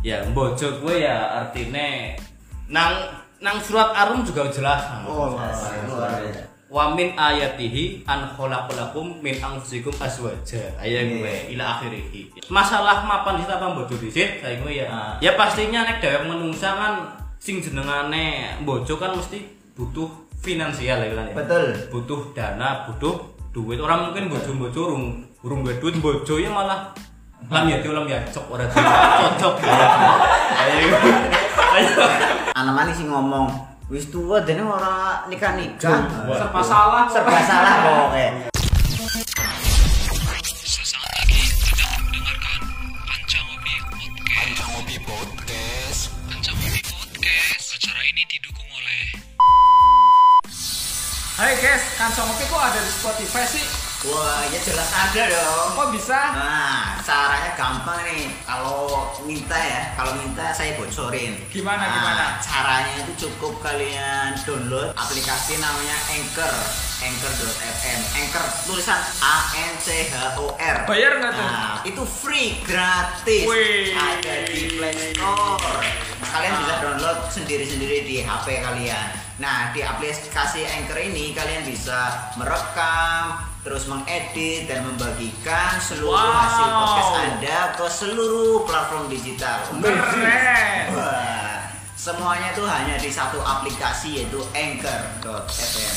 Ya bojo gue ya artinya nang nang surat Arum juga jelas. Oh, biasa. Wa min ayatihi an khalaqalakum min anfusikum azwaja. Ayat Iya. gue ila akhirih. Masalah mapan kita apa bojo dhisik saya gue ya. Ah. Ya pastinya nek dhewek menungsa kan sing jenengane bojo kan mesti butuh finansial ya kan ya. Betul. Butuh dana, butuh duit. Orang mungkin bojo-bojo urung urung duit bojo ya malah lam ya lam ya cok ora cocok ya. Ayo. Ayo. Anak mana sih ngomong wis tua dene ora nikah nikah. Serba salah. Serba salah pokoknya. Hai guys, kancang ngopi kok ada di Spotify sih? Wah, ya jelas ada dong. Kok bisa? Nah, caranya gampang nih. Kalau minta ya, kalau minta saya bocorin. Gimana, Nah, gimana? Caranya itu cukup kalian download aplikasi namanya Anchor. Anchor.fm. Anchor tulisan A N C H O R. Bayar nggak tuh? Nah, itu free gratis. Wih. Ada di Play Store. Nah, kalian bisa download sendiri-sendiri di HP kalian. Nah, di aplikasi Anchor ini kalian bisa merekam, terus mengedit dan membagikan seluruh Wow. hasil podcast Anda ke seluruh platform digital. Keren. Wah, semuanya itu hanya di satu aplikasi yaitu Anchor.fm.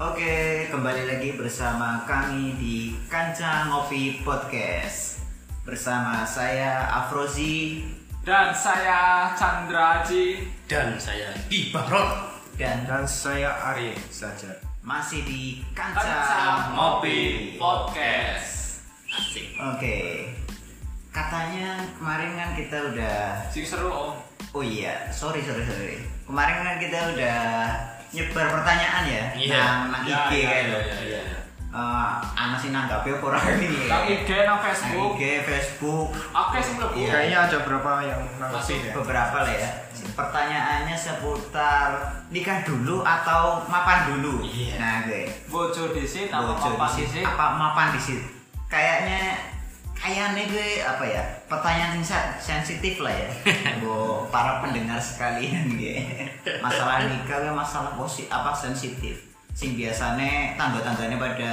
Oke, kembali lagi bersama kami di Kanca Ngopi Podcast. Bersama saya Afrozi Dan saya Chandra Haji. Dan saya Ibaron. dan Dan saya Arya saja. masih di Kanca, Kancang Ngopi Podcast. Asik. Oke. Katanya kemarin kan kita udah Sing seru om. Oh iya, sorry sorry sorry. Kemarin kan kita udah nyebar pertanyaan ya, Iya. nang nang Ya, IG ya, kayak ya, lo. ya, ya. Eh, anak sih nanggapi apa ora ini? Nang IG, nang Nang Facebook. IG, Facebook, Oke, sing mlebu. Iya. Kayaknya ada berapa yang Masih. nangkep ya? beberapa lah ya. Pertanyaannya seputar nikah dulu atau mapan dulu? Iya. Nah, gue. Bojo disit apa disit, disit? apa mapan disit? Kayaknya kayaknya gue apa ya pertanyaan yang sen- sensitif lah ya Bo, para pendengar sekalian gue masalah nikah gue masalah positif apa sensitif sing biasanya tangga-tangganya pada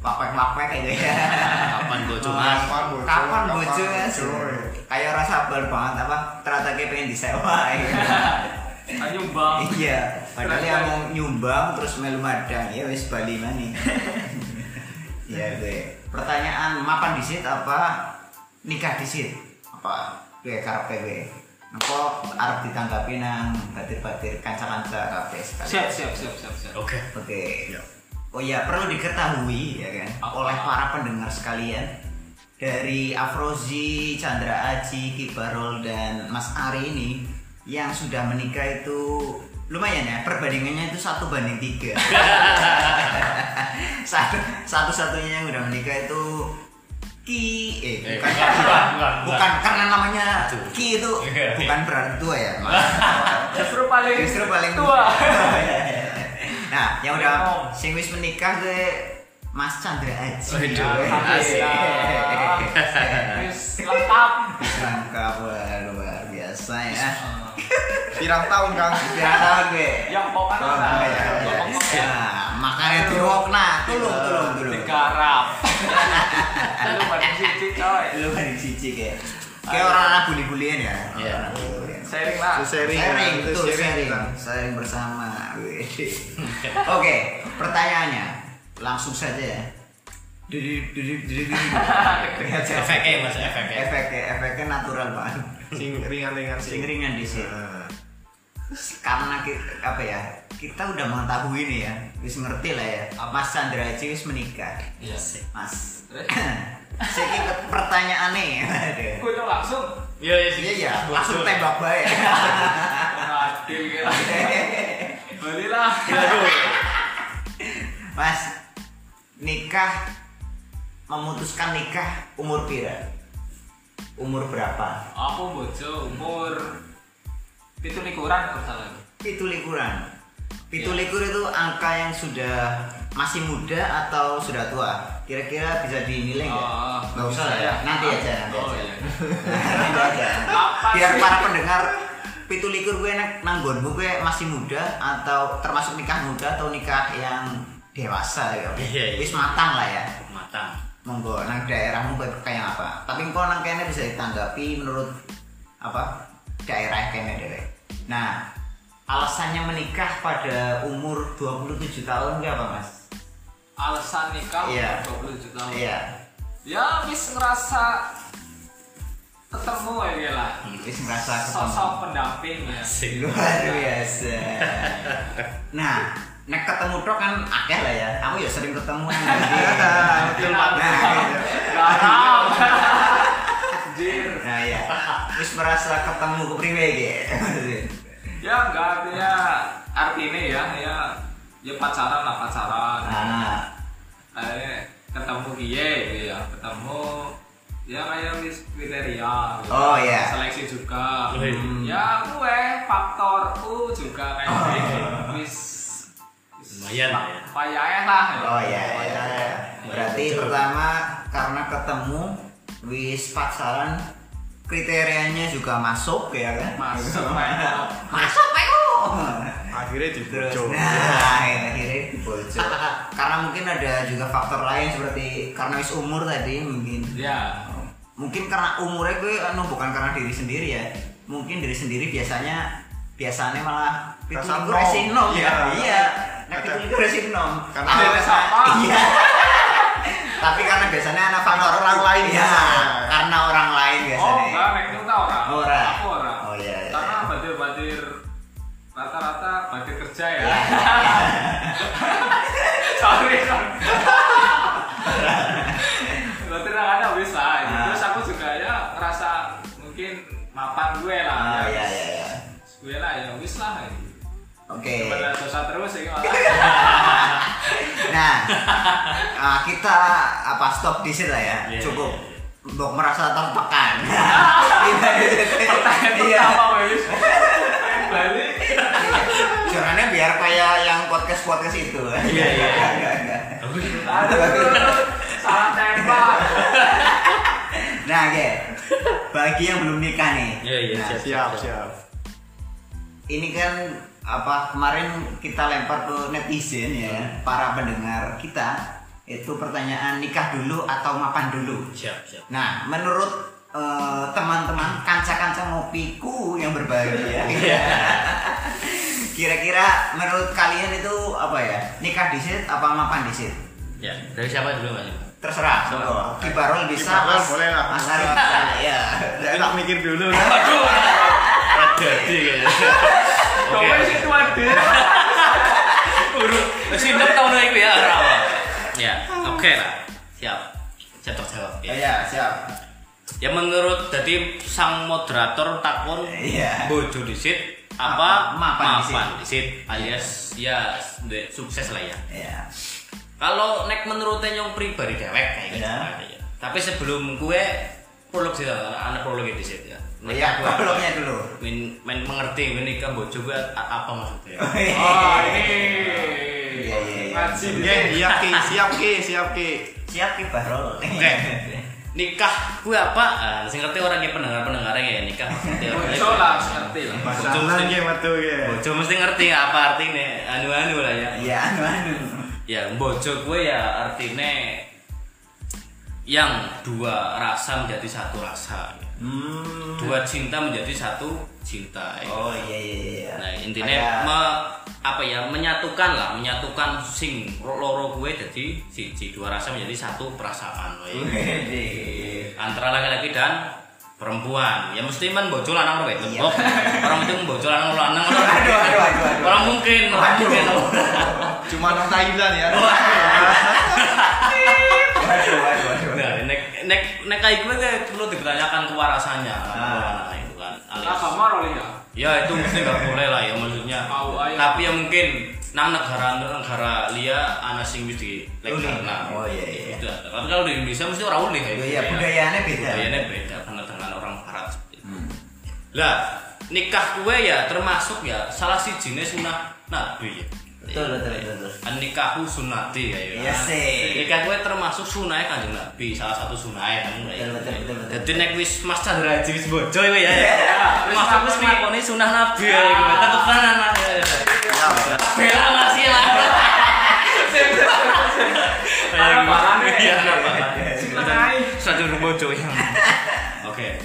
wapek-wapek kayak gitu ya Kapan bojo mas? Kapan bojo? kapan bojo kayak rasa sabar banget apa ternyata kayak pengen disewa ya. Ayo bang. iya padahal yang mau nyumbang terus melu madang ya wis bali mana ya gue pertanyaan mapan disit apa nikah disit apa gue karepe gue apa arep ditanggapi nang batir-batir kanca-kanca kabeh sekali Siap, siap, siap, siap, siap. Oke. oke oh iya perlu diketahui ya kan Apa? oleh para pendengar sekalian dari Afrozi, Chandra Aji, Kibarol dan Mas Ari ini yang sudah menikah itu lumayan ya perbandingannya itu satu banding tiga satu satu satunya yang udah menikah itu Ki. Eh Eh, bukan. enggak, enggak, enggak, bukan. Karena namanya. Ki itu Iya. bukan berarti tua ya? Mas. Justru paling justru paling tua. nah yang udah. Sing wis menikah gue Mas Chandra Aji Waduh, asik. Wis lengkap. lengkap luar biasa ya. Pirang tahun Kang? Berapa tahun gue Yang pokoknya Oh, nah, ya, diwok nah tulung tulung tulung digarap. Lu banding siji coy. lu banding siji kayak. Kayak orang-orang bully-bullyan ya? Iya. Sharing lah. Sharing, sharing itu sharing, sharing. Bersama. Oke pertanyaannya. Langsung saja ya. Duduk, duduk, duduk, duduk. Efeknya mas, efeknya. efeknya efeknya natural banget Sing ringan-ringan sing sing. ringan di sini karena kita, apa ya kita udah mengetahui nih ya wis ngerti lah ya Mas Chandra Aji wis menikah Iya. Mas Siki pertanyaannya Aduh. Gue tuh langsung Iya iya Iya iya, langsung tembak baik. ngadil gitu. Balilah. Mas, nikah memutuskan nikah umur pira? Umur berapa? Aku bojo umur itu likuran kalau salah. Itu likuran. Pitulikur itu angka yang sudah masih muda atau sudah tua? Kira-kira bisa dinilai nggak? Oh, nggak usah lah ya. ya. Nanti aja, nanti Oh, aja. iya. nanti aja. Biar para pendengar pitulikur gue nek nanggonmu gue masih muda atau termasuk nikah muda atau nikah yang dewasa ya. Iya, iya. Wis matang lah ya. matang Monggo nang daerahmu kayak kayak apa? Tapi engkau nang kene bisa ditanggapi menurut apa daerah kene dhewe. Nah, alasannya menikah pada umur 27 tahun gak apa, Mas? Alasan nikah Iya. umur 27 tahun. Iya. Ya wis ngerasa ketemu ya lah. Wis merasa Sosok ketemu. pendamping ya. Luar biasa. Nah, nek ketemu tok kan akeh lah ya. Kamu ya sering ketemu. Betul, Nah, Pak. gitu. Anjir. Nah, ya. Wis merasa ketemu ke priwe gitu. Ya enggak artinya artinya ya ya ya pacaran lah pacaran. Nah, Eh, ketemu kiye gitu ya ketemu ya kayak wis kriteria gitu. Oh, iya. seleksi juga Oh, iya. ya gue faktor U juga kayak Oh. wis wis Lumayan lah ya. payah lah Oh ya, ya, ya. Berarti pertama karena ketemu wis pacaran kriterianya juga masuk ya kan? masuk Masuk ayo. Akhirnya dibojo. nah akhirnya dibojo. karena mungkin ada juga faktor lain seperti karena wis umur tadi mungkin. ya Mungkin karena umurnya gue anu bukan karena diri sendiri ya. Mungkin diri sendiri biasanya biasanya malah Rasa itu nom. resinom ya. Iya. Iya. Nah, itu resinom. Karena Ada siapa? Iya. Tapi karena biasanya anak Karena orang lain biasanya. karena orang lain oh biasanya. enggak nek itu enggak orang orang ah, kita apa stop di sini lah ya. Iya, Cukup iya, iya. untuk merasa tertekan. Iya, pertanyaan Iya. pertama wis balik biar kayak yang podcast podcast itu. Iya, iya. Aduh salah tembak Nah, oke. Bagi yang belum nikah nih. Iya, iya, Nah, siap. Siap, siap. ini kan apa kemarin kita lempar ke netizen ya para pendengar kita itu pertanyaan nikah dulu atau mapan dulu? Siap siap. Nah menurut eh, teman-teman kanca-kanca ngopiku yang berbahagia Iya. kira-kira menurut kalian itu apa ya? Nikah disit apa mapan disit ya dari siapa dulu mas? Terserah. Oh, kibarol bisa Kibarol Mas- boleh lah. Mas Arif bisa ya tak mikir dulu kan. aduh jadi kayaknya oke coba sih tuan dia urut sinep tahun itu ya rawa ya oke lah. Siap. Siap terjawab ya. Ya siap. Ya menurut jadi sang moderator takon Iya. bojo disit Apa? apa? Mapan mapan disit. Alias ya de- sukses lah ya. Ya kalau nek menurutnya yang pribadi dewek kayak gitu Ya. ya. tapi sebelum gue prolog sih anak prolog di situ ya. Ya Gue- prolognya dulu. men, men mengerti ini kan bojo apa maksudnya? Oh ini Iya, iya, iya. ngaji siap ki, siap ki, siap ki. siap kibarol Oke. nikah gue apa ah, sing ngerti orang yang pendengar pendengar ya nikah ngerti orang. Bojo lah ngerti lah Bojo mesti- ki metu ki. bojo mesti ngerti apa artinya anu anu lah ya Iya, anu anu. ya bojo gue ya artinya yang dua rasa menjadi satu rasa Hmm. dua cinta menjadi satu cinta ya. Oh iya iya iya. Nah intinya Kayak- me- apa ya menyatukan lah menyatukan sing loro gue jadi siji dua rasa menjadi satu perasaan antara laki-laki dan perempuan ya mesti man bojo lanang itu Iya. Orang itu bojo lanang lanang Aduh, aduh, aduh, aduh. orang mungkin orang Waduh. mungkin Cuma nang Thailand ya. Waduh waduh waduh. Nah nek nek nek kayak gue perlu dipertanyakan kewarasannya Ah. Nah, itu kan alias- agama roli ya ya itu mesti nggak boleh lah ya maksudnya aja. tapi ya mungkin nang negara negara lia anak sing wis di nah Oh, iya, iya. itu tapi kalau di Indonesia mesti orang uli kayak Iya, ya. budayanya beda. budayanya beda karena dengan orang barat seperti itu. Hmm. lah nikah kue ya termasuk ya salah si jenis sunah nabi ya Betul, betul, betul, betul. An nikahu sunati ya ya. Iya sih. Nikah kue termasuk sunai kanjeng nabi salah satu sunai kan. Betul, betul, betul, betul. Jadi nek wis Mas Chandra Haji wis bojo ya ya. wis Mas wis ngakoni. sunah nabi ya iku. Tetep tenan ya. Ya, betul. Bela masih lah. Iya. Satu bojo yang. Oke.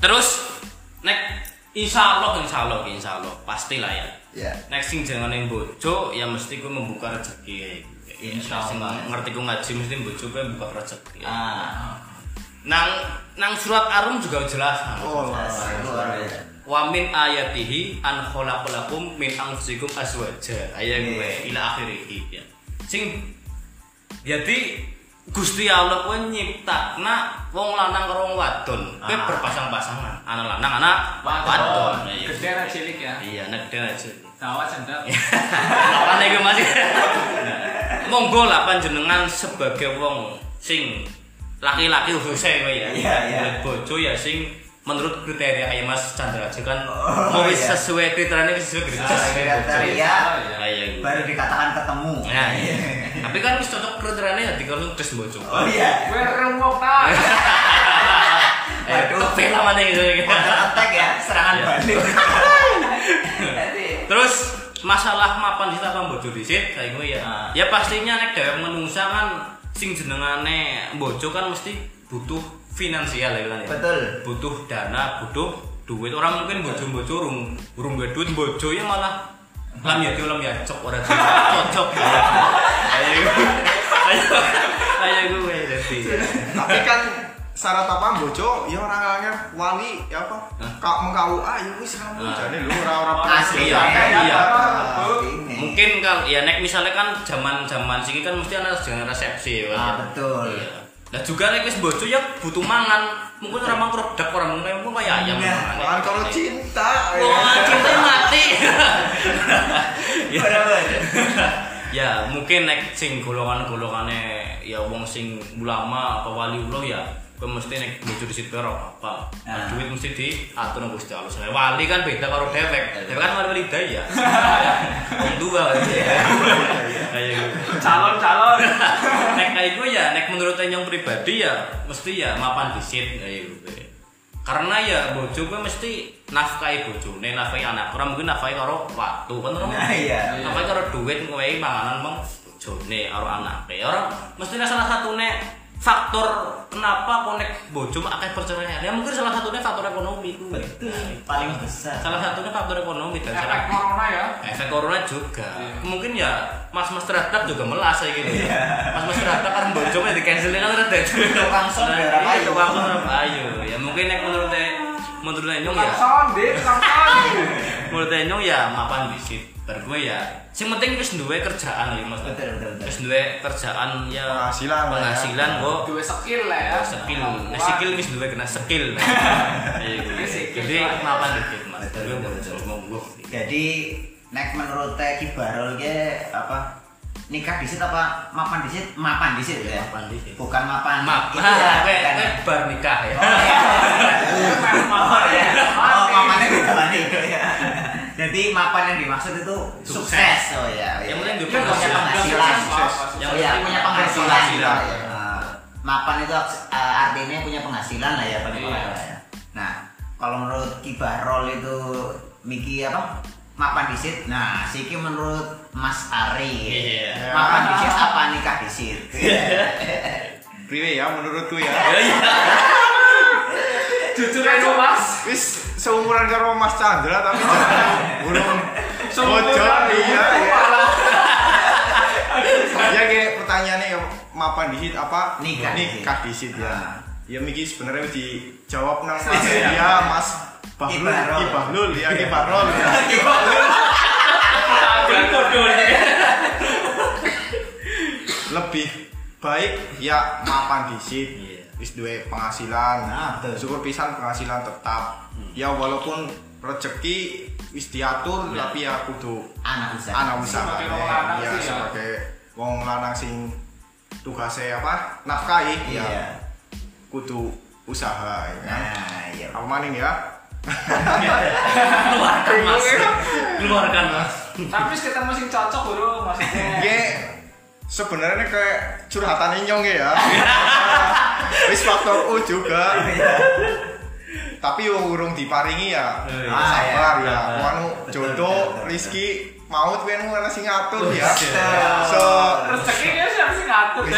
Terus nek insya Allah insya Allah insya Allah pastilah ya. Ya. Nek sing jangan yang bojo ya mesti gue membuka rezeki ya. Insya Allah. ngerti gue ngaji mesti bojo gue buka rezeki. Ya. Ah. Nang nang surat Arum juga jelas. Oh. Wa min ayatihi an khalaqalakum min anfusikum azwaja. Ayat gue Iya. ila akhirih ya. Sing jadi Gusti Allah kuwi nyiptakna wong lanang karo wong wadon. Kuwi Ah. berpasang-pasangan. Anak lanang, anak wadon. Iya. Gede anak cilik ya. Iya, nek dene aja. Dawa sendal. Apa nih Mas? Monggo lah panjenengan sebagai wong sing laki-laki khususnya kowe ya. Iya, iya. Bojo ya sing menurut kriteria kayak Mas Chandra aja kan Oh, iya. sesuai kriterianya sesuai kriteria. Sesuai kriteria. Ya, iya. Baru dikatakan ketemu. Nah, iya. Tapi kan wis cocok kriterianya ya kalau terus bojo. Oh iya. Gue remuk ta. Eh, tepel lah mana gitu. Counter attack ya, serangan Iya. balik. Terus masalah mapan kita apa bojo dhisik gue ya. Ah. Ya pastinya nek dhewek menungsa kan sing jenengane bojo kan mesti butuh finansial ya kan ya. Betul. Butuh dana, butuh duit. Orang mungkin bojo-bojo urung urung duwe duit bojo ya malah lam ya lam ya cok ora cocok. Ayo. Ayo. Ayo gue jadi. Tapi kan syarat apa bojo ya orang orangnya wali ya apa kak mengkau ah ya wis kamu Ah. jadi lu orang orang Asli Iya, ya. iya. Ini. Mungkin kalau ya nek misalnya kan zaman-zaman sini kan mesti ada jangan resepsi ya kan. Ah, ya. betul. Iya. Nah juga nek wis bojo ya butuh mangan. Mungkin orang mang produk orang mungkin mungkin kayak ayam. Nah, mangan. Kalau cinta Wong cinta mati. ya. Ya mungkin nek sing golongan-golongane ya wong sing ulama apa wali Allah ya kowe mesti nek bojo di situ ora apa. Nah. Duit mesti diatur nang Gusti Allah. Soalnya wali kan beda karo dewek. Dewek kan wali wali daya. Wong tua ya. Kayak gitu. Calon-calon. nek kayak gue ya nek menurut yang pribadi ya mesti ya mapan disit kayak gitu. Karena ya bojo gue mesti nafkahi bojo nih nafkahi anak orang mungkin nafkahi karo waktu kan orang Nah, iya. nafkahi karo duit gue panganan bang bojo nih karo anak orang mesti salah satu nih faktor kenapa konek bojo akeh perceraian ya mungkin salah satunya faktor ekonomi gue Betul. Paling besar. salah satunya faktor ekonomi dan Efek salah- corona ya. efek corona juga Iya. mungkin ya mas mas terhadap juga melas kayak gitu Iya. mas mas terhadap kan bojongnya di cancel kan udah Tukang son daerah iya ayu. tukang son ayu ya mungkin yang menurut menurut Enyong ya Langsung deh, langsung. menurut Enyong ya mapan disit bar gue ya sing penting wis duwe kerjaan ya mas Betul, betul, betul. wis duwe kerjaan ya Penghasilan lah ya. penghasilan kok Dua skill lah ya. skill nah skill wis duwe kena skill nah. Iya. Iya, skill jadi mapan dikit mas Betul, Gue betul, monggo Jadi nek menurut Teh Kibarol ge apa nikah disit apa mapan disit? Mapan disit ya. mapan disit Bukan mapan. Itu ya, gue bukan ya. bar nikah ya. Oh iya. Oh iya. Oh beda ya. Jadi mapan yang dimaksud itu Sukses. sukses. Oh iya. iya. Yang penting dia punya penghasilan. Yang Oh iya, punya penghasilan. penghasilan. Iya. Nah, Mapan itu eh, artinya punya penghasilan lah ya pada Iya. ya. Nah, kalau menurut Kibarol itu Miki apa? Mapan disit. Nah, Siki menurut Mas Ari. Iya. Mapan disit apa nikah disit? priwe ya menurutku ya Ya iya. Jujur aja mas. wis seumuran karo Mas Chandra tapi burung Seumuran. iya. Ya ya kayak pertanyaannya ya mapan disit apa? Nikah. Nikah disit ya. Ah. ya Miki sebenarnya dijawab nang Mas ya Mas Bahlul. Kibarol. Ki Bahlul. Ya Ki Bahlul lebih baik ya mapan disit. Wis duwe penghasilan Nah, syukur pisan penghasilan tetap ya walaupun rezeki wis diatur Ya. tapi ya kudu Anak usaha. anak usaha Sebagai wong lanang ya sih ya. sebagai wong lanang sing tugasnya apa nafkahi Iya. ya kudu usaha ya kan Nah, iya. apa maning ya keluarkan mas keluarkan mas Tapi ketemu sing cocok bro maksudnya. Nggih, sebenarnya kayak curhatan inyong ya. Wis faktor U juga. Tapi yo urung diparingi ya. Eh, Ah, Sabar iya. ya. Anu betul, jodoh, rizki, maut kan ana sing ngatur ya. So, Rezekinya siapa sih ngatur.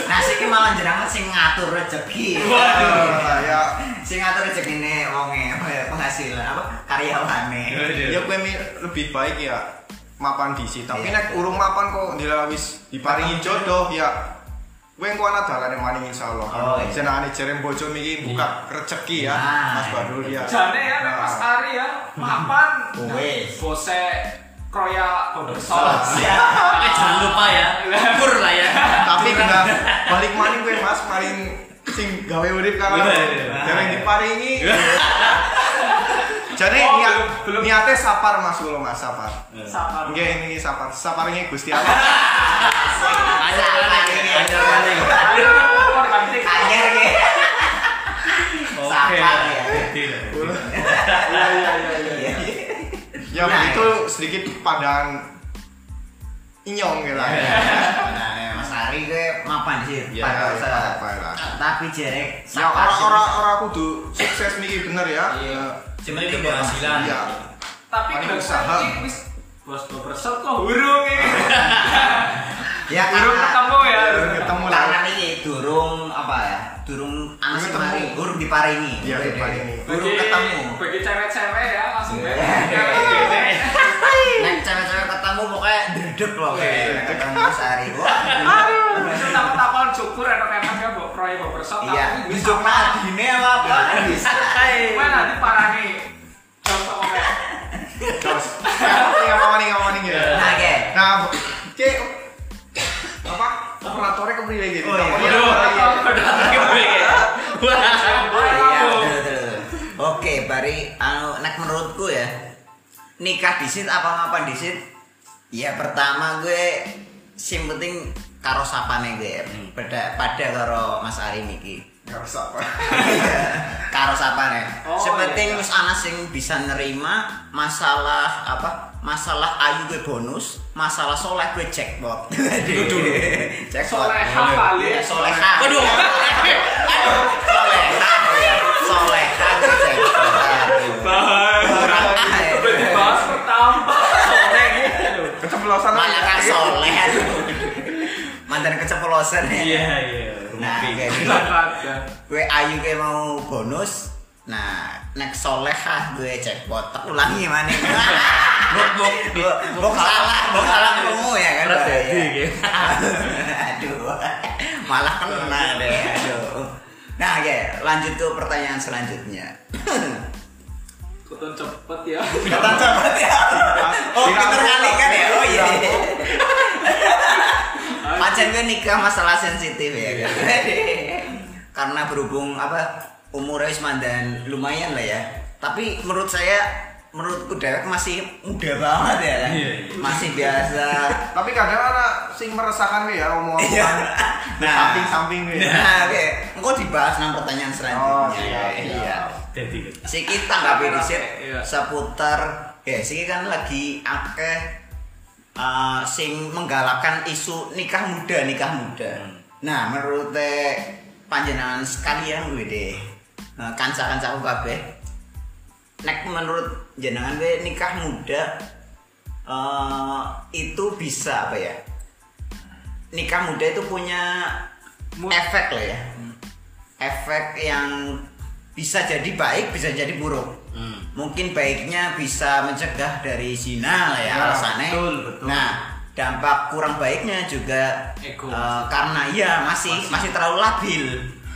Nah, siki malah jenengan sing ngatur rezeki. Nah, ya Sing ngatur rezekine wonge ya, penghasilan apa karyawane. ya kowe mi- lebih baik ya mapan disi tapi Iya. nek urung mapan kok ndila wis diparingi jodoh ya kowe engko ana dalane maning insyaallah. Oh, iya. jenengane jerem bojo miki buka rezeki ya Nah, Mas Badul ya jane ya nek Mas Ari ya mapan. Wes. Bose kroya. Eh, jangan lupa ya. Ukur lah ya. Tapi kena balik maning kowe Mas maring sing gawe urip karo Iya, iya. dereng diparingi jadi Oh, niat belum- niatnya sapar Mas kula Mas sapar Sabar. Nggih ini sapar saparinge Gusti Allah Aduh, korban tik. Anyar ge. Sabar ya. Iya iya iya iya. Ya begitu sedikit pandangan inyong gitu lah. Nah, ya, Mas Ari gue mapan sih. Ya. Tapi jerek Ya orang-orang orang kudu sukses nih bener ya. Iya. Cuma itu penghasilan Iya. Tapi Paling kita usaha. bos berset kok burung ini. Ya Burung karena ketemu ya. Belum ketemu lah. karena ini durung apa ya? Durung anak mari, ketemu. durung diparingi. Iya, diparingi. Durung Bagi- ketemu. Bagi cewek-cewek ya langsung Iya. beda. Nek cewek-cewek ketemu pokoknya dredeg loh Iya, kayak ketemu Mas Ari. Wah. Aduh, itu takon-takon syukur enak-enak ya mbok proyek mbok bersot Iya, tapi dijuk nadine apa apa bisa. Kowe nanti parani. Contoh ngomong. Terus. Ini ngomong nih ngomong nih ya. Nah, oke. Nah, oke. Apa? Operatornya kepriwe gitu. Oh, iya. Lagi ya? Iya, betul, betul. Oke, bari anu nek menurutku ya. Nikah disit apa ngapain disit? Ya pertama gue sing penting karo sapane gue. Pada pada karo Mas Ari niki. Nggak usah apa. karo sapane. Oh, Sepenting iya. wis ana sing bisa nerima masalah apa? Masalah ayu gue bonus, masalah soleh gue jackpot. jackpot. Soleha kali. Iya. Waduh. Aduh. Soleha gue jackpot. Aduh. Kurang ah, ya. Udah dibahas pertama. Sore gitu. Keceplosan Malah kan soleh. Mantan keceplosan ya. iya iya Nah, kayak gitu. Olahraga. gue ayu kayak mau bonus nah nek solehah gue jackpot tak ulangi mana bok bok bok salah bok salah kamu ya kan Pak? jadi, Iya. gitu. aduh malah kena deh aduh nah oke lanjut ke pertanyaan selanjutnya Kuton cepet ya. kata cepet ya oh kita kali kan ya oh iya Pacar gue nikah masalah sensitif ya kan? Karena berhubung apa umurnya wis mandan lumayan lah ya. Tapi menurut saya menurutku dewek masih muda banget ya kan. Iya, iya. Masih biasa. Tapi kadang ana sing meresahkan gue ya Iya. omong-omongan Nah. samping-samping gue. ya. Nah, oke. Engkau dibahas nang pertanyaan Oh, selanjutnya. siap, Iya. siap. jadi Si kita nggak beda sih Iya. seputar ya si kan lagi akeh uh, sing menggalakkan isu nikah muda nikah muda. Nah menurut teh panjenengan sekalian gue deh uh, kanca-kancaku kabeh nek menurut jenengan gue nikah muda uh, itu bisa apa ya? Nikah muda itu punya Mu- efek lah ya. Efek yang bisa jadi baik, bisa jadi buruk. Hmm. Mungkin baiknya bisa mencegah dari zina lah ya, Ya, alasannya. betul, betul. Nah, dampak kurang baiknya juga Ego. eh, karena iya masih, masih terlalu labil.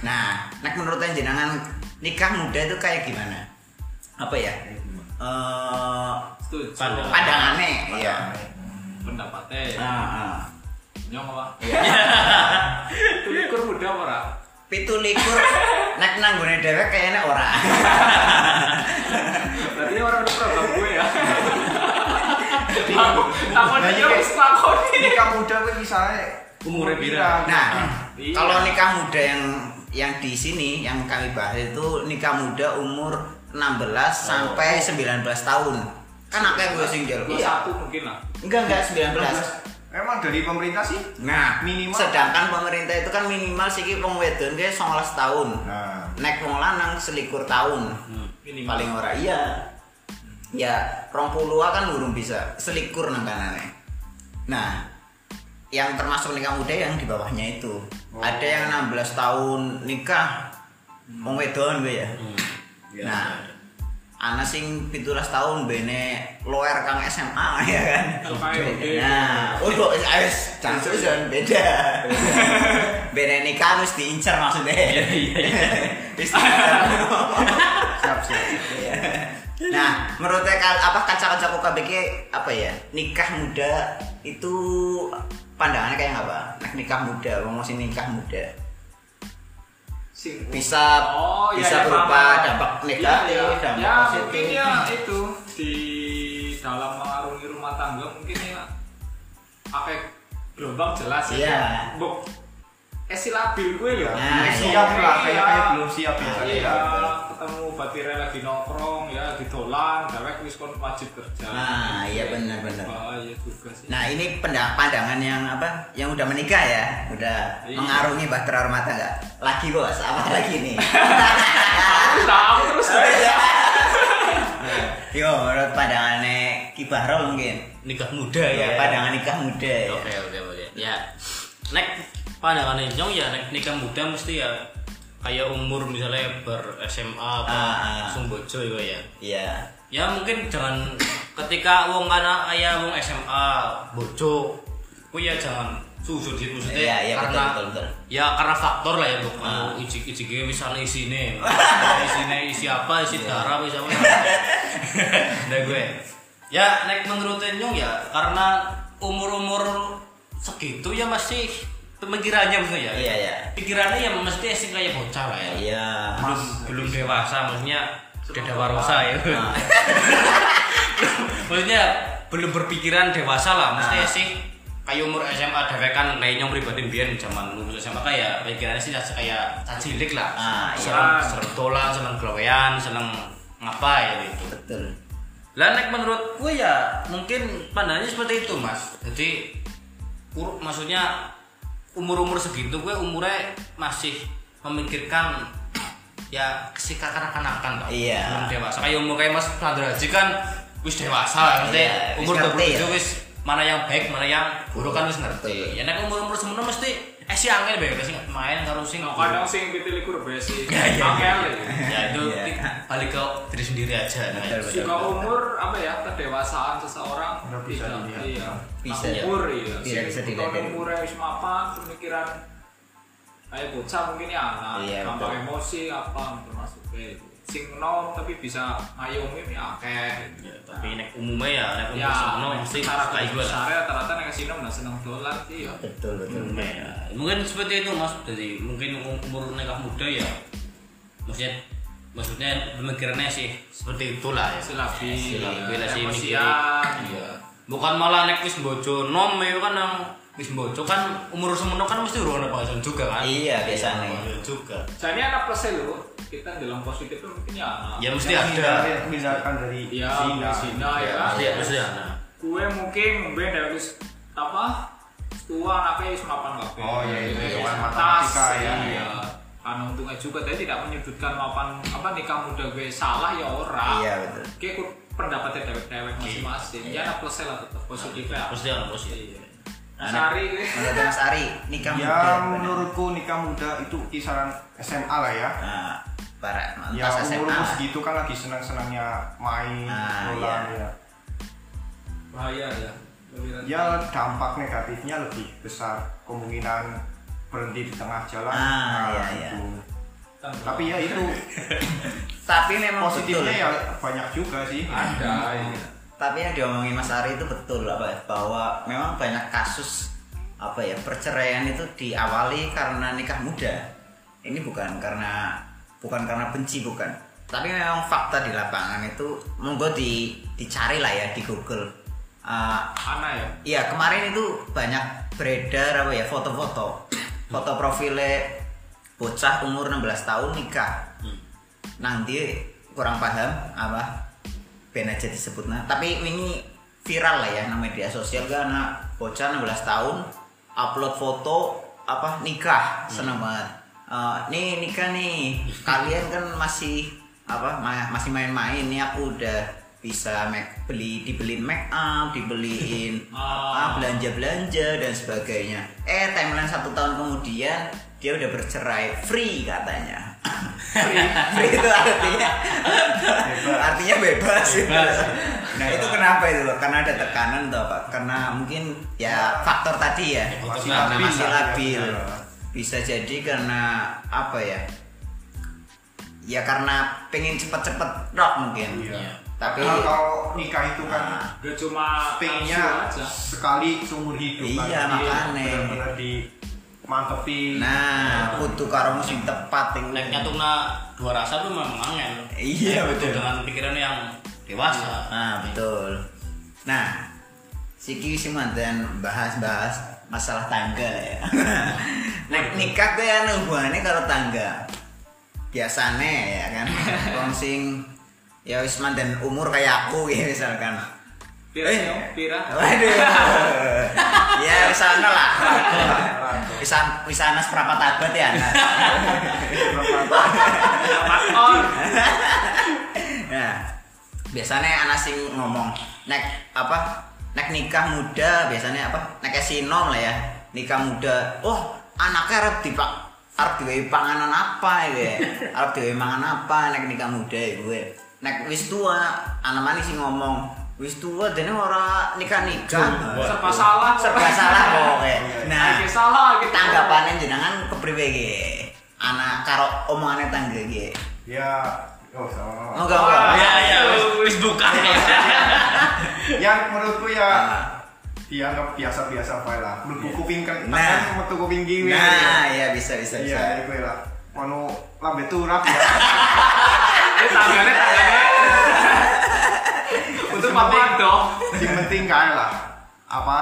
Nah, nek menurut jenengan nikah muda itu kayak gimana? Apa ya? Eh Setuju. Pandangan. pandangannya, iya. Pendapatnya. Ah, ah. Nyong apa? Iya. Tulikur muda apa ora? Pitu likur nek nanggone dhewek kayaknya ora. Berarti orang udah program gue ya. Aku takon Nah, dia ini wis lakoni. Nikah muda gue misalnya Umurnya pira? Nah, Iya. kalau nikah muda yang yang di sini yang kami bahas itu nikah muda umur 16 sampai 19 tahun. Kan akeh gue sing jaluk. Dua satu mungkin lah. Enggak enggak 19. Emang dari pemerintah sih? Nah, Minimal. sedangkan pemerintah itu kan minimal sih wong wedon dia 19 tahun. Nah, Nek wong lanang selikur tahun. Minimal. Paling ora iya. Ya, rong puluh kan urung bisa selikur nang kanane. Nah, yang termasuk nikah muda yang di bawahnya itu. Oh. Ada yang 16 tahun nikah wong wedon gue ya. Iya. Nah, ana sing 17 tahun bene loer kang SMA ya kan. Nah, untuk campur dan beda. beda nikah harus diincar maksudnya. Siap siap. Iya. Nah, menurut kal apa kaca-kaca KBK apa ya? Nikah muda itu pandangannya kayak apa? Nah, nikah muda, mau masih nikah muda. Sing- Bisa Oh, iya, bisa iya, berupa dampak Iya, negatif, iya. dampak ya positif. mungkin ya itu di dalam mengarungi rumah tangga mungkin ya pakai gelombang jelas Iya. ya Buk, labil gue loh Nah, Masih iya. siap lah, kayak kayak belum siap ya. iya ketemu batire lagi nongkrong ya didolan dewek wis kon wajib kerja Nah, iya benar-benar. bahaya juga sih Nah ini penda- pandangan yang apa? Yang udah menikah ya, udah Iya. mengarungi bahtera rumah tangga. Lagi bos, apa lagi nih? Tahu terus ya Yo, menurut pandangannya Ki Bahrol mungkin. nikah muda Ya, ya. pandangan nikah muda ya. Oke oke oke. Ya. Nek pandangan nyong ya nek nikah muda mesti ya kayak umur misalnya ber SMA apa Ah, ah. langsung bojo itu ya. Iya. Ya mungkin jangan ketika wong kana aya wong SMA bojo ku ya jangan susut gitu maksudnya iya betul karena betul betul. ya karena faktor lah ya bu Ah. iji iji gue misalnya isine isine isi apa isi Iya. darah apa nah gue ya nek menurut nyong ya karena umur umur segitu ya masih pemikirannya maksudnya ya Iya, iya. pikirannya ya mesti sih kayak bocah lah ya Iya. belum belum dewasa maksudnya udah dewasa ya Ah. maksudnya belum berpikiran dewasa lah mesti Ah. sih kayak umur SMA dewek kan kayak nyong pribadi biyen zaman lulus SMA kayak pikirannya sih kayak cacilik lah Ah, iya. seneng seneng dolan seneng gawean seneng ngapa ya gitu Betul. lah nek menurut gue ya mungkin pandangannya seperti itu mas jadi ur- maksudnya umur-umur segitu gue umurnya masih memikirkan ya si kanak-kanakan tau Iya. belum dewasa kayak umur kayak mas Chandra Haji kan wis dewasa lah maksudnya Iya, umur ngerti 27 ya. wis mana yang baik mana yang buruk kan wis ngerti ya nek umur-umur semono mesti eh si angel bae sing main karo sing Nah, kadang sing kita likur besi Ya, iya, angel iya. ya. ya itu Iya. balik ke diri sendiri aja. Nah, Betul, umur apa ya kedewasaan seseorang. Udah bisa tidak iya. Bisa, Nah, ya. umur iya. Bisa, bisa dilihat. kalau dari- umurnya wis mapan pemikiran kayak bocah mungkin ya anak Iya, gampang emosi apa termasuk kayak itu sing nom tapi bisa ngayomi ya akeh. Ya, tapi nek umumnya ya nek umur ya semono mesti cara kayak gue lah rata-rata nek kasih nom seneng dolan sih ya Betul betul. Umumnya ya. mungkin seperti itu mas. Jadi mungkin umur nikah muda ya maksudnya maksudnya pemikirannya sih seperti itulah ya. Silabi Silabi lah sih mikir iya bukan malah nek wis bojo nom ya kan yang wis bojo kan umur semono kan mesti urung penghasilan juga kan Iya, biasanya. Iya juga jadi anak plusnya lo kita dalam positif itu mungkin ya anak. ya mesti ada Hindarkan dari Iya, zina. zina, ya kan? mesti mesti ada gue mungkin mungkin dari wis apa tua anaknya wis mapan kabeh. Oh, iya, iya, Wis iya, tas, matematika, ya. iya. Karena untungnya juga tadi tidak menyebutkan mapan apa nikah muda gue salah ya ora. Iya betul. Kayak ikut pendapatnya dewek-dewek masing-masing. Iya. Ya anak plusnya lah tetap positif ya. mesti ada positif Iya. Nah, Sari gue. Menurut Mas Ari, nikah muda. Ya menurutku nikah muda itu kisaran SMA lah ya. Nah, para Ya umur umur segitu kan lagi senang senangnya main, Ah, bola iya. ya. Bahaya ya. Ya dampak negatifnya lebih besar kemungkinan berhenti di tengah jalan. Ah, iya, iya. itu. rentan. Tapi ya itu Tapi memang positifnya betul. ya banyak juga sih. ada. iya. Tapi yang diomongin Mas Ari itu betul apa bahwa memang banyak kasus apa ya perceraian itu diawali karena nikah muda. Ini bukan karena bukan karena benci bukan. Tapi memang fakta di lapangan itu monggo di dicari lah ya di Google. Ah, Ana ya. Iya kemarin itu banyak beredar apa ya foto-foto foto profilnya bocah umur 16 tahun nikah Hmm. nanti kurang paham apa ben aja disebut. Nah tapi ini viral lah ya nang media sosial karena bocah 16 tahun upload foto apa nikah seneng banget. Eh, nih nikah nih. Kalian kan masih apa ma- masih main-main. Nih aku udah bisa make, beli dibeliin make up dibeliin apa belanja belanja dan sebagainya. Eh timeline satu tahun kemudian dia udah bercerai free katanya free, free itu artinya artinya bebas, gitu. Bebas. nah itu kenapa itu karena ada tekanan atau apa karena mungkin ya faktor tadi ya Masih Nah, labil masih labil ya. bisa jadi karena apa ya ya karena pengen cepet-cepet rock mungkin Iya. tapi Padahal kalau nikah itu kan Nah, Gak cuma pengennya nafsu aja. sekali seumur hidup kan. Iya, makanya. di mantepi nah kudu karo musim tepat itu Nek nyatuna dua rasa tuh memang angel. Iya, betul. Dengan pikiran yang dewasa. nah betul. Nah Siki sih mantan bahas-bahas masalah tangga ya. Nek nikah tuh ya hubungannya kalau tangga? Biasanya ya kan. Wong sing ya wis mantan umur kayak aku ya misalkan Pira Eh. sih? Pira? Waduh. ya wis ana lah. Wis an- wis ana seprapat abad ya. Ana. On. Nah, biasanya anak sing ngomong nek apa? Nek nikah muda biasanya apa? Nek sinom lah ya. Nikah muda. Oh, anaknya arep dipak arep diwehi panganan apa ya? Arep diwehi mangan apa nek nikah muda ya gue. Nek wis tua, anak manis sing ngomong wis tua dene ora nikah-nikah. Serba salah. serba salah pokoknya. Nah, Lagi salah gitu. tanggapannya jenengan kepriwe ge? Anak karo omongannya tangga ge. ya oh sama Enggak, enggak. Ya ya wis wis buka. yang menurutku ya Ah. dianggap biasa-biasa bae lah mlebu kuping kan Nah. metu kuping kiwi Nah, ya bisa bisa bisa. iya iku lah ono lambe turap ya Ini tangganya Untuk apa dong? sing penting kae lah apa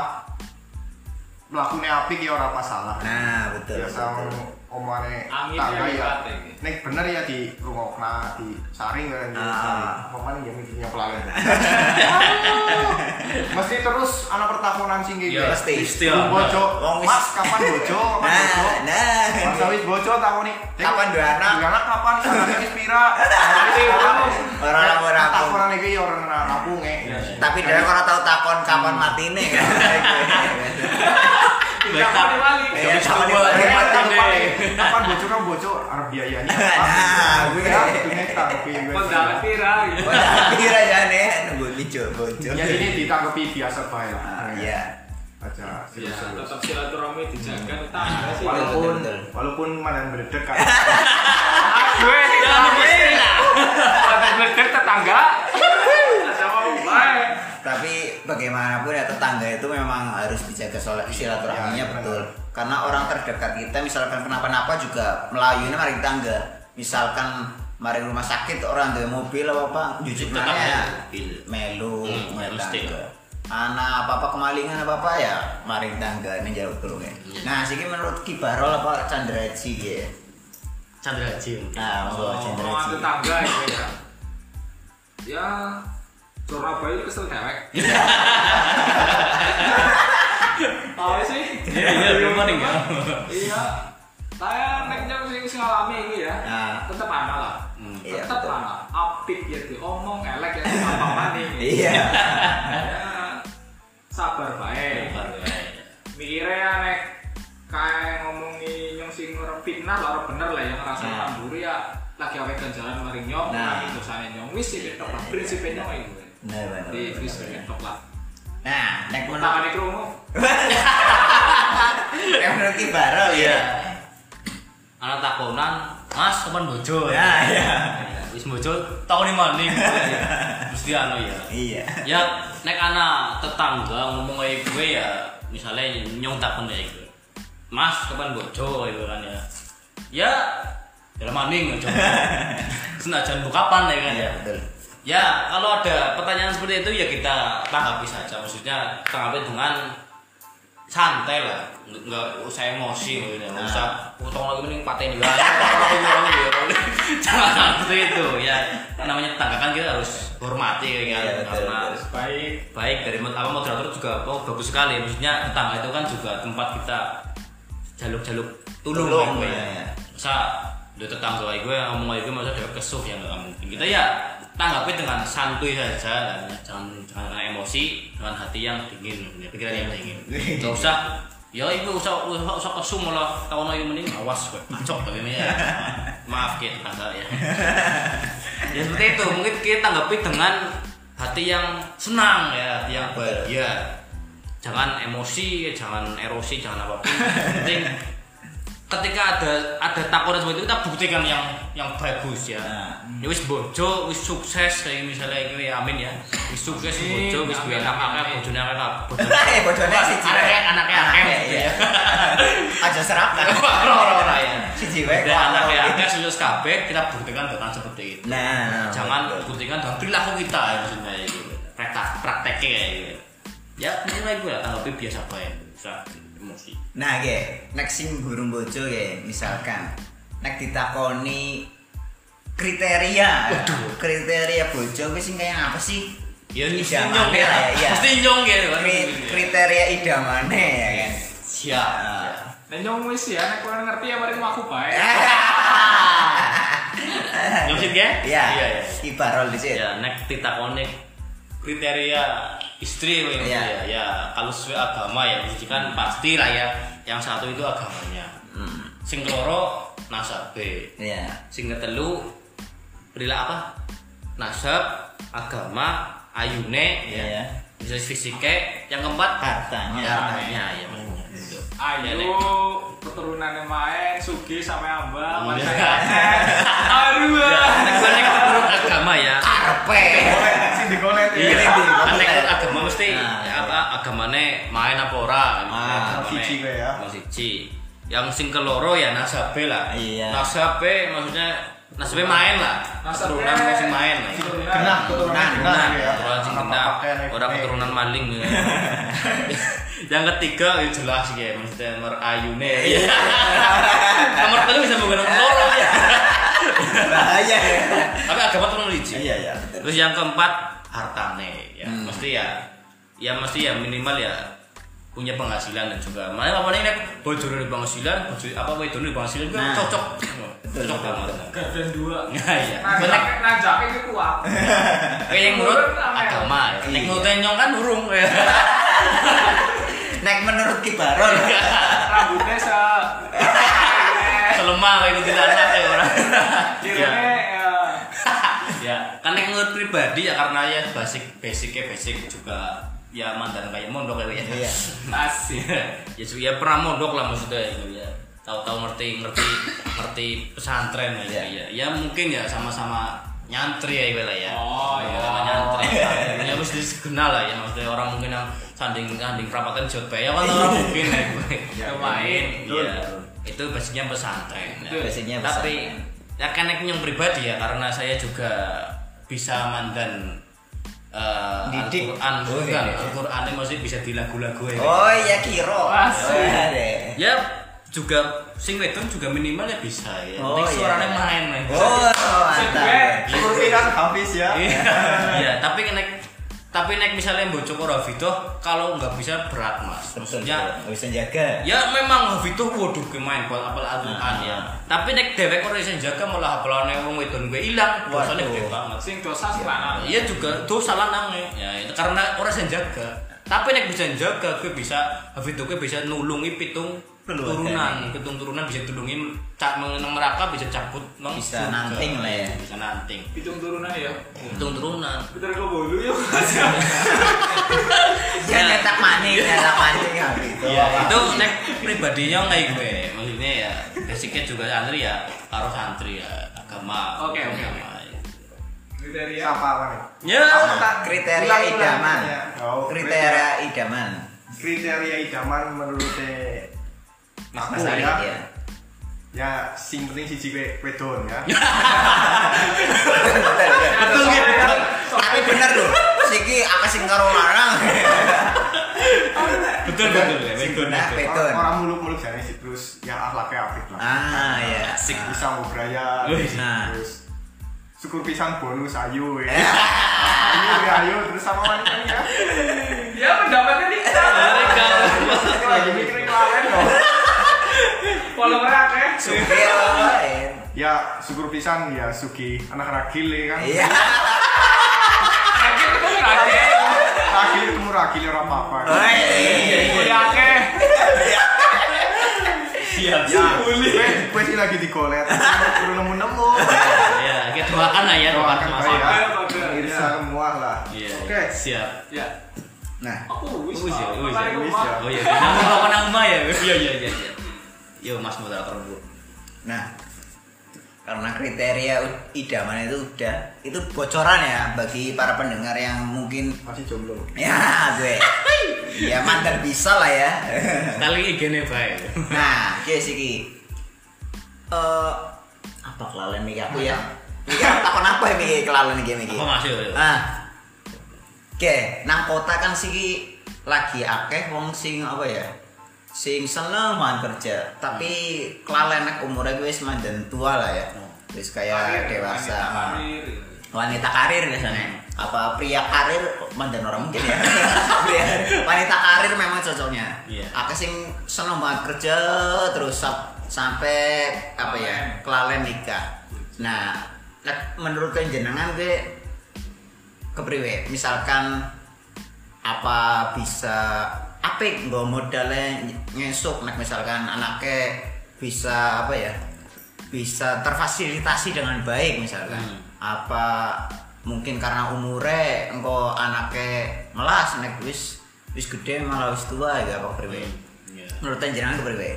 mlakune apik ya ora masalah Nah, betul. biasa betul. Omane tangga ya ya ya, gitu. nek bener ya di rungokna di saring kan Ah. omane ya mikirnya pelalen mesti terus anak pertahunan sing iki Iya, Pasti. Pasti. bojo. Mas kapan bojo? Nah, nah. Mas wis bojo takoni Kapan dua anak? dua anak kapan? Anaknya wis pira? Orang rampung-rampung. takonan iki ya ora rampunge Tapi dia ora tahu takon kapan matine kan. Kapan diwali? Iya, kapan Coba. diwali. Kapan bojo kan bojo arep biayanya Nah, gue. ya kudune tanggapi gue. Pendapat kira ya nih nunggu dijo bojo. Ya ini ditanggapi biasa lah. Ah, Iya. Aja Ya, tetap silaturahmi dijaga tetangga sih. Walaupun walaupun mana berdek kan. gue mesti lah. Pada belajar tetangga. Tapi bagaimanapun ya tetangga itu memang harus dijaga soal silaturahminya Ya, betul. Karena orang terdekat kita misalkan kenapa-napa juga melayunya mari tetangga. Misalkan mari rumah sakit orang ada mobil apa apa jujur ya mobil. melu Hmm, mesti. tetangga. Anak apa apa kemalingan apa apa ya mari tetangga ini jauh turun ya. Iya. Nah sih menurut Kibarol apa Chandra Haji ya. Chandra Haji. Nah, monggo Chandra Haji. tetangga gitu ya. Ya, Surabaya itu kesel dewek. Tahu sih? Iya iya belum ada enggak. Iya. Saya neknya sing sing ngalami ini ya. Nah. Tetep ana lah. Hmm. Iya, Tetep betul. ana. Apik ya diomong elek ya apa maning. Iya. Ya, sabar bae. Mikirnya ya nek kayak ngomongi nyong sing ora fitnah lah ora bener lah yang ngerasa Nah. tamburi ya lagi awe ganjalan mari nyong Nah. nah. dosane nyong wis sih lah prinsipnya nyong itu Benar benar. di benar. ketok lah Nah, nek menurut tangan krungu nek menurut Kibarol ya. Iya. Anak takonan, Mas kapan bojo? Ya, ya. Wis bojo tahun maning. Mesti anu ya. Iya. Ya nek anak tetangga ngomong kayak gue ya misalnya nyong takon kayak gue. Mas kapan bojo itu kan ya. Ya dalam maning aja. Senajan bu kapan ya kan ya. Iya, betul. Ya kalau ada pertanyaan seperti itu ya kita tanggapi saja. Maksudnya tanggapi dengan santai lah nggak usah emosi gitu nggak Nah. usah utang lagi mending paten juga jangan seperti itu ya namanya tetangga kan kita harus hormati ya kan Iya, karena baik baik dari apa moderator juga oh, bagus sekali maksudnya tetangga itu kan juga tempat kita jaluk-jaluk tulung, Tulung, kan, ya, ya. ya. masa udah tetangga kayak gue ngomong kayak gue masa dia kesuh ya nggak mungkin. Kita ya tanggapi dengan santuy saja dan jangan jangan emosi dengan hati yang dingin ya, pikiran yang dingin. Nggak usah ya itu usah usah, usah kesuh malah tahun lagi mending awas gue pacok begini ya. Maaf kita tangga ya. Ya seperti itu. Mungkin kita tanggapi dengan hati yang senang ya hati yang bahagia. Jangan emosi jangan erosi jangan apa pun. Yang penting ketika ada ada takuran seperti itu kita buktikan yang yang bagus ya. Nah. ya wis bojo wis sukses kayak misalnya ini ya amin ya. Wis sukses bojo wis duwe anak akeh bojone akeh Eh, bojone siji anaknya anaknya akeh gitu iya. ya. Aja serakah. ora ora ora ya Siji wae. dan anaknya akeh sukses kabeh kita buktikan dengan seperti itu. Nah, jangan betul. buktikan dengan perilaku kita ya maksudnya itu praktek prakteknya kayak gitu. Ya mulai gue tanggapi biasa bae bisa emosi Nah, ge, nek sing burung bojo ge, misalkan nek ditakoni kriteria. Waduh. Kriteria bojo kuwi sing kayak apa sih? ya Idamane nyong ya lah ya, iya. pasti nyong ya? Kri- kriteria idamane ya kan. siap Nah. Nek nyong wis ya nek kowe ngerti ya mari aku bae. nyong sih ya Iya. iya iya Ibarol di sini. ya nek ditakoni kriteria istri Iya. ya ya kalau sesuai agama ya mesti kan pasti lah ya yang satu itu agamanya Hmm. sing keloro nasabe Iya. sing ketelu perilaku apa nasab agama ayune Iya. ya bisa fisiknya yang keempat Hartanya. hartanya ya. Ya, Ayo keturunannya main sugi sampai ambal. Iya. Aduh. Ya, nek nek menurut agama ya Karepe. sing dikonet Iya, Ini di- kan nek menurut agama mesti Nah, ya apa agamane main apa ora Ah, Agamane siji gue ya. siji. yang sing keloro ya nasabe lah Iya. nasabe maksudnya nasabe main lah keturunan sing main lah genah keturunan Nah, genah Nah, ya keturunan sing genah, orang keturunan maling ya. yang ketiga ya jelas ya maksudnya nomor ayune ya. nomor telu bisa menggunakan loro ya Bahaya ya. tapi agama tuh nomor siji Iya, iya. betul. terus yang keempat hartane ya Hmm. mesti ya ya mesti ya minimal ya punya penghasilan dan juga mana apa nih nek bojone di penghasilan bojo apa wedone di penghasilan juga Nah. cocok cocok banget. Gadan dua. nah iya Najak Nek- najak ini kuat. kayak yang menurut Menurut apa ya? agama ya nek Iya. menurut nyong kan urung ya Nek menurut Kibarol. Rambutnya se selemah kayak gitu anak ya orang Kiranya ya. ya kan nek menurut pribadi ya karena ya basic basicnya basic juga ya mandan kayak mondok ya Iya. Asik. ya ya pernah mondok lah maksudnya itu ya tahu-tahu ngerti ngerti ngerti pesantren ya Iya. ya, ya mungkin ya sama-sama nyantri ya ibadah ya Oh, iya. Sama nyantri ya mesti kenal lah ya maksudnya orang mungkin yang sanding sanding perapatan jod ya kan orang mungkin ya Ya, main ya betul. Itu basicnya pesantren ya. Betul. Basicnya tapi ya kan yang pribadi ya karena saya juga bisa mandan eh, Didik. Al-Quran Oh, bukan iya. Al-Quran masih bisa di lagu-lagu ya Oh iya kiro. Oh, deh. ya juga sing wedon juga minimal ya bisa ya Oh, Nek iya. suaranya main main Oh, mantap. Seperti kan habis ya iya Iya, tapi nek tapi nek misalnya bocok ora Vito kalau nggak bisa berat mas maksudnya betul. bisa jaga. ya memang Vito waduh ke main buat apel Al-Quran ya Ah. tapi nek dewek ora bisa jaga malah apelane wong wedon gue hilang Waduh. gede banget Sing dosa sih lanang. Iya juga dosa lanang ya itu karena orang yang jaga tapi nek bisa jaga gue bisa Hafid gue bisa nulungi pitung turunan pitung turunan bisa tulungin cak mengenang mereka bisa cabut nang Bisa nanting lah ya. bisa nanting Hitung turunan ya. pitung turunan Betul kok bolu yuk. Dia nyetak maning, nyetak maning ya gitu. Iya, itu nek pribadinya kayak gue maksudnya ya basicnya juga santri ya karo santri ya agama Oke, oke, agama. Kriteria. siapa apa nih ya tak- Kriteria idaman. Ya. Kriteria idaman. kriteria idaman menurut Mas aku Ari ya ya. ya sing penting siji we- wedon ya betul gitu Tapi bener loh. Siki aku sing karo larang. betul betul betul ya betul Nah, betul. betul. Orang- muluk-muluk jane sih terus yang akhlaknya apik lah. Ah, ya. Asik. Bisa ngobraya. Nah. Terus syukur pisan bonus ayu ya. Ya. Ayu ya ayu terus sama wanita ya. Ya pendapatnya nih. Mereka Ini lagi mikirin lain loh. Follower akeh. Supir lain. Ya syukur pisan ya Sugi anak ragil ya kan. Iya. Akeh itu akeh. Ragil ketemu ragil orang apa-apa. Oi. Kuliah akeh. siap Ya, siap. gue, sih lagi digolet, perlu nemu-nemu. Ya, kita doakan lah ya doakan ya. Bisa semua lah. Iya. Oke. Siap. Ya. Nah, Aku wis. Wis ya, Pak. wis ya, Balik wis rumah. ya. Oh iya, nama apa nama ya? Iya iya iya. Iya. Yo Mas moderator Bu. nah. Karena kriteria idaman itu udah itu bocoran ya bagi para pendengar yang mungkin Masih jomblo. ya gue ya mantan bisa lah ya. Kali ini gini baik. nah, guys iki eh apa kelalen iki aku ya? Iki aku takon apa ya iki kelalen iki iki? Apa masih? Ah. Oke, nang kota kan sih lagi akeh wong sing apa ya? Sing seneng kerja, tapi kelalen nek umure wis mandan tua lah ya. Wis kayak Karir, dewasa. wanita karir. Wanita karir biasanya. Apa pria karir mandan orang mungkin ya. Wanita karir memang cocoknya. Iya. Akeh sing seneng banget kerja terus sampai apa ya? Kelalen nikah. Nah, menurut jenengan gue kepriwe misalkan apa bisa apa nggak modalnya ngesuk nek misalkan anaknya bisa apa ya bisa terfasilitasi dengan baik misalkan Hmm. apa mungkin karena umure engko anaknya melas nek wis wis gede malah wis tua ya apa priwe Iya. menurut jenengan kepriwe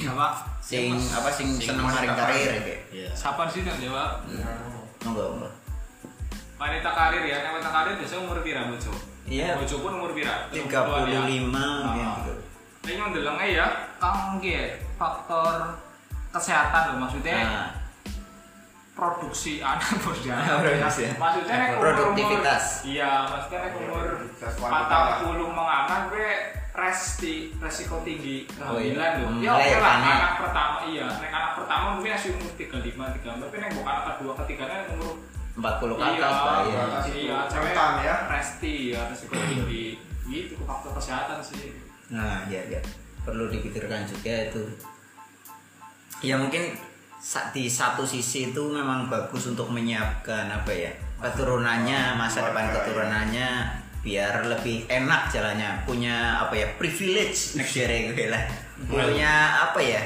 Apa? sing apa sing Sing seneng maring karir iki Iya. Siapa sih yang jawab? monggo monggo Wanita karir ya, nek wanita karir biasanya umur pira bojo? Iya. Bojo pun umur pira? 35 ya. Nah. Ini yang delengnya ya, kang ge faktor kesehatan loh maksudnya Nah, produksi anak bos ya. Maksudnya nek umur Produktivitas. Iya, maksudnya nek umur Produktivitas wanita patang lah. puluh mengaman gue resti resiko tinggi Oh, iya. kehamilan loh. Hmm, Ya oke lah anak pertama iya, nek anak pertama mungkin masih umur 35 36 tapi nek bukan anak kedua ketiganya umur 40 ke iya, atas lah ya. iya, cewek ya. resti ya resiko tinggi. Gitu faktor kesehatan sih. Nah, ya ya. Perlu dipikirkan juga itu. Ya mungkin di satu sisi itu memang bagus untuk menyiapkan apa ya? keturunannya, masa depan Keluarga, keturunannya biar lebih enak jalannya. Punya apa ya? privilege next year gue lah. Punya apa ya?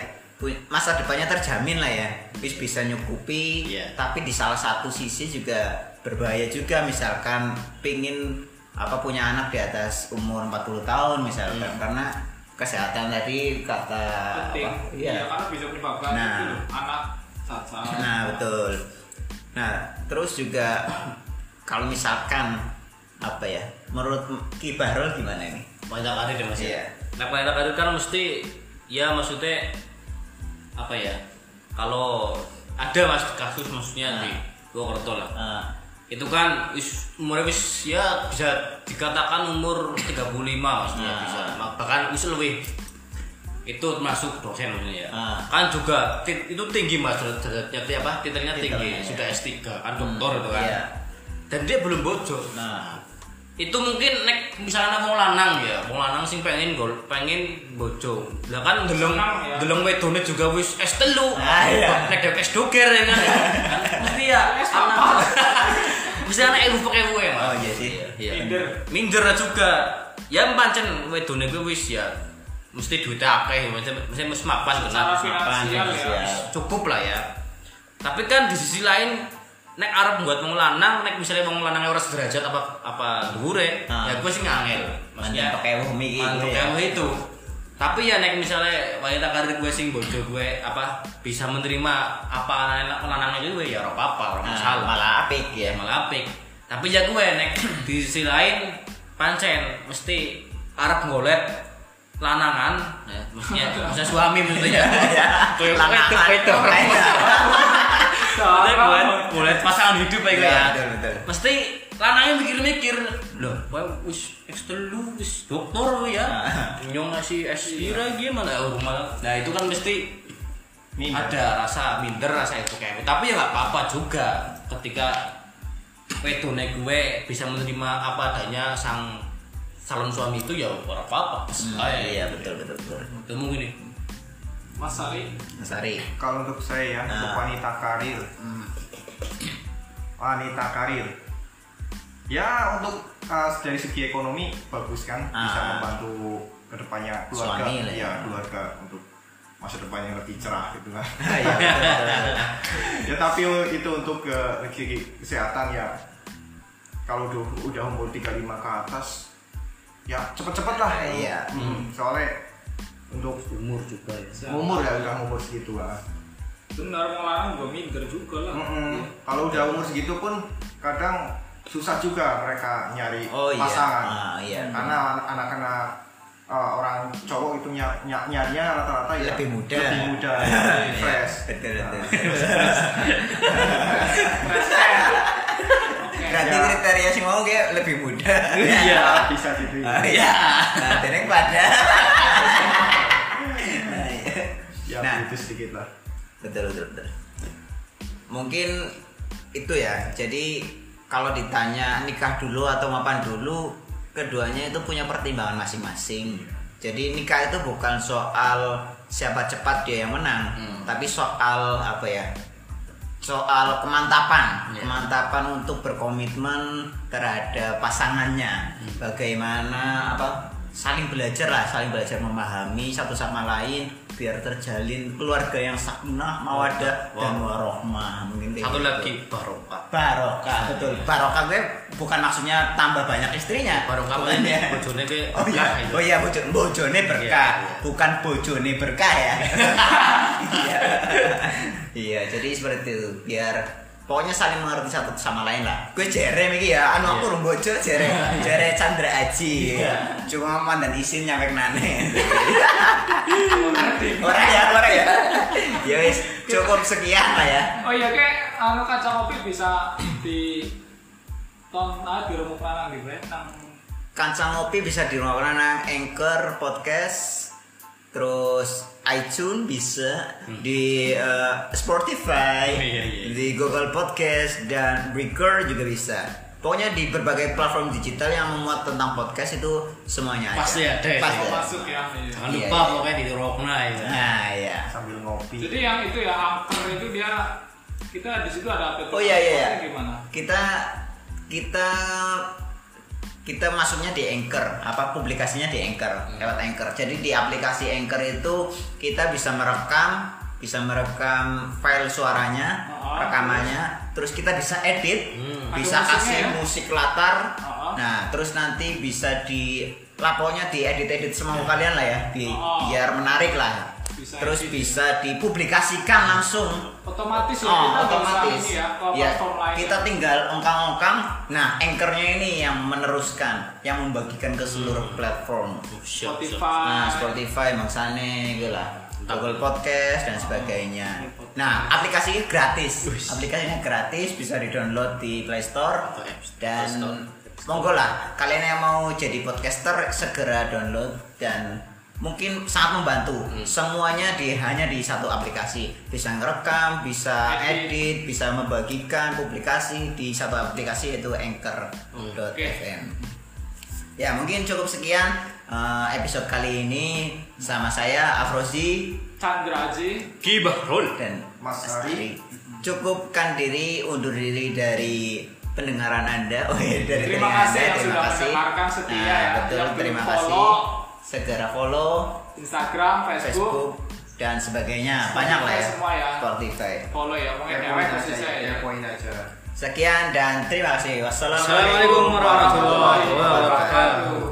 Masa depannya terjamin lah ya. Bis bisa nyukupi, Iya. tapi di salah satu sisi juga berbahaya juga misalkan pingin apa punya anak di atas umur 40 tahun misalkan Hmm. karena kesehatan tadi kata Penting. apa? Iya, Iya. karena bisa menyebabkan Nah. itu anak cacat. Nah, betul. Nah, terus juga kalau misalkan apa ya? Menurut Ki Bahrul gimana nih? Wanita karir ya Mas. ya? Iya. Nah, wanita karir kan mesti ya maksudnya apa ya? Kalau ada Mas kasus maksudnya Nah. di Purwokerto lah. Ah, itu kan umurnya wis ya bisa dikatakan umur 35 maksudnya Nah. bisa bahkan wis lebih itu termasuk dosen maksudnya ya Ah. kan juga itu tinggi mas derajatnya apa titelnya tinggi sudah S3 kan doktor itu kan Iya. dan dia belum bojo Nah, itu mungkin nek misalnya wong lanang ya wong lanang sing pengen gol pengen bojo lah kan Senang, ya. deleng wedone juga wis S telu Ah, iya. nek dia S doger ya kan mesti ya S anak mesti anak ewu pakai ewu ya. Oh, iya sih. iya Minder. minder juga ya pancen wedone kuwi wis ya mesti duitnya akeh mesti mesti mesti mapan ya. finansial. cukup lah ya tapi kan di sisi lain nek arep buat wong lanang nek misalnya wong lanang ora sederajat apa apa dhuwure Ah. ya gue sih ngangel Manjan pakai ewu miki mantuk gitu ya. ewu itu tapi ya nek misalnya wanita karir gue sing bojo gue apa bisa menerima apa anak lanangnya gue ya ora apa-apa ora Nah, masalah malah apik ya. ya malah apik tapi ya gue nek di sisi lain pancen mesti arep ngolet lanangan ya, maksudnya maksudnya suami maksudnya Ya, Kayak lanangan. Iya. Maksudnya buat buat pasangan hidup ya Iya, ya. betul, betul. Mesti lanangnya mikir-mikir loh wae wis S telu wis dokter ya nyong ngasih S pira gimana oh, malah nah itu kan mesti Minder. ada rasa minder rasa itu kayak tapi ya nggak apa-apa juga ketika wedone gue bisa menerima apa adanya sang calon suami itu ya ora apa-apa Ah, iya betul betul betul. itu mungkin nih Mas Ali Mas Ari. Kalau untuk saya ya, untuk Ah. wanita karir. Wanita karir. Ya untuk uh, dari segi ekonomi bagus kan, bisa Ah. membantu ke depannya keluarga, Suami lah ya. ya keluarga untuk masa depan yang lebih cerah gitu kan. Ah, iya, ya tapi itu untuk ke segi kesehatan ya kalau udah, udah umur 35 ke atas ya cepet-cepet lah Iya. Hmm, soalnya untuk umur juga ya umur ya udah umur segitu lah benar mau larang gue minder juga lah Mm-mm. kalau udah umur segitu pun kadang susah juga mereka nyari Oh iya. pasangan Ah, iya. karena anak- anak-anak uh, orang cowok itu ny- ny- nyarinya rata-rata ya Lebih muda. lebih muda ya, lebih fresh Betul Nah, betul. Oke. Berarti Ya. kriteria sih mau kayak lebih muda. iya bisa gitu Ah, Iya. Nah, pada. Nah, iya. itu sedikit lah. betul betul betul. Mungkin itu ya. Jadi kalau ditanya nikah dulu atau mapan dulu keduanya itu punya pertimbangan masing-masing. Jadi nikah itu bukan soal siapa cepat dia yang menang Hmm. tapi soal apa ya? Soal kemantapan. Iya. kemantapan untuk berkomitmen terhadap pasangannya. Bagaimana apa saling belajar lah saling belajar memahami satu sama lain biar terjalin keluarga yang sakinah mawadah dan warohmah mungkin satu gitu. lagi barokah barokah betul barokah gue bukan maksudnya tambah banyak istrinya barokah Bukan ya. bojone Oh iya, oh iya bojo, bojone berkah, Iya, iya. bukan bojone berkah ya. Iya. Iya, jadi seperti itu. Biar pokoknya saling mengerti satu sama lain lah. Gue jere iki ya, anu aku Iya. urung bojo jere, jere Chandra Aji. Cuma mandan isin nyampe nane. Ora ya, ora ya. Ya wis, cukup sekian lah ya. oh iya kayak anu kaca kopi bisa di ton ah di rumah panang di nang Kancang ngopi bisa di rumah nang Anchor Podcast terus iTunes bisa di eh, Spotify, Oh, iya, iya. di Google Podcast dan Breaker juga bisa. Pokoknya di berbagai platform digital yang memuat tentang podcast itu semuanya ada. Pasti ada ya, Pasti ada. masuk ya iya. jangan Iya, lupa iya. pokoknya di rokna ya Nah, ya. sambil ngopi jadi yang itu ya angker itu dia kita di situ ada apa Oh iya iya. iya. gimana Kita kita kita masuknya di Anchor, apa publikasinya di Anchor, lewat Anchor. Jadi di aplikasi Anchor itu kita bisa merekam, bisa merekam file suaranya, Oh, rekamannya, terus kita bisa edit, Hmm. bisa kasih ya? musik latar. Oh. Nah, terus nanti bisa di laponya diedit-edit semau kalian lah ya, bi- Oh. biar menarik lah. Bisa terus edit. bisa dipublikasikan langsung otomatis ya Oh, kita otomatis. ini ya Ya, platform kita ya. tinggal ongkang-ongkang. Nah, anchornya ini yang meneruskan, yang membagikan ke seluruh platform. Siap, siap. Spotify Nah, Spotify, maksane gitu lah. Google Podcast dan sebagainya. Nah, aplikasi ini gratis. Aplikasinya gratis, bisa di-download di Play Store Atau App Store. dan monggo lah kalian yang mau jadi podcaster segera download dan mungkin sangat membantu Hmm. semuanya di hanya di satu aplikasi bisa ngerekam bisa Edit. edit bisa membagikan publikasi di satu aplikasi yaitu anchor.fm ya mungkin cukup sekian eh, episode kali ini sama saya Afrozi. Chandra Aji Gibah roll dan Mas Ari. Cukupkan diri undur diri dari pendengaran anda. Oh iya, dari Terima kasih Anda. yang terima sudah kasih. mendengarkan setia Nah, ya. betul Yang terima follow. kasih segera follow Instagram Facebook, Facebook dan sebagainya. Banyak lah ya. Semua ya. Spotify. Follow ya pokoknya ya aja saya ya. ya poin aja. Sekian dan terima kasih. Assalamualaikum warahmatullahi wabarakatuh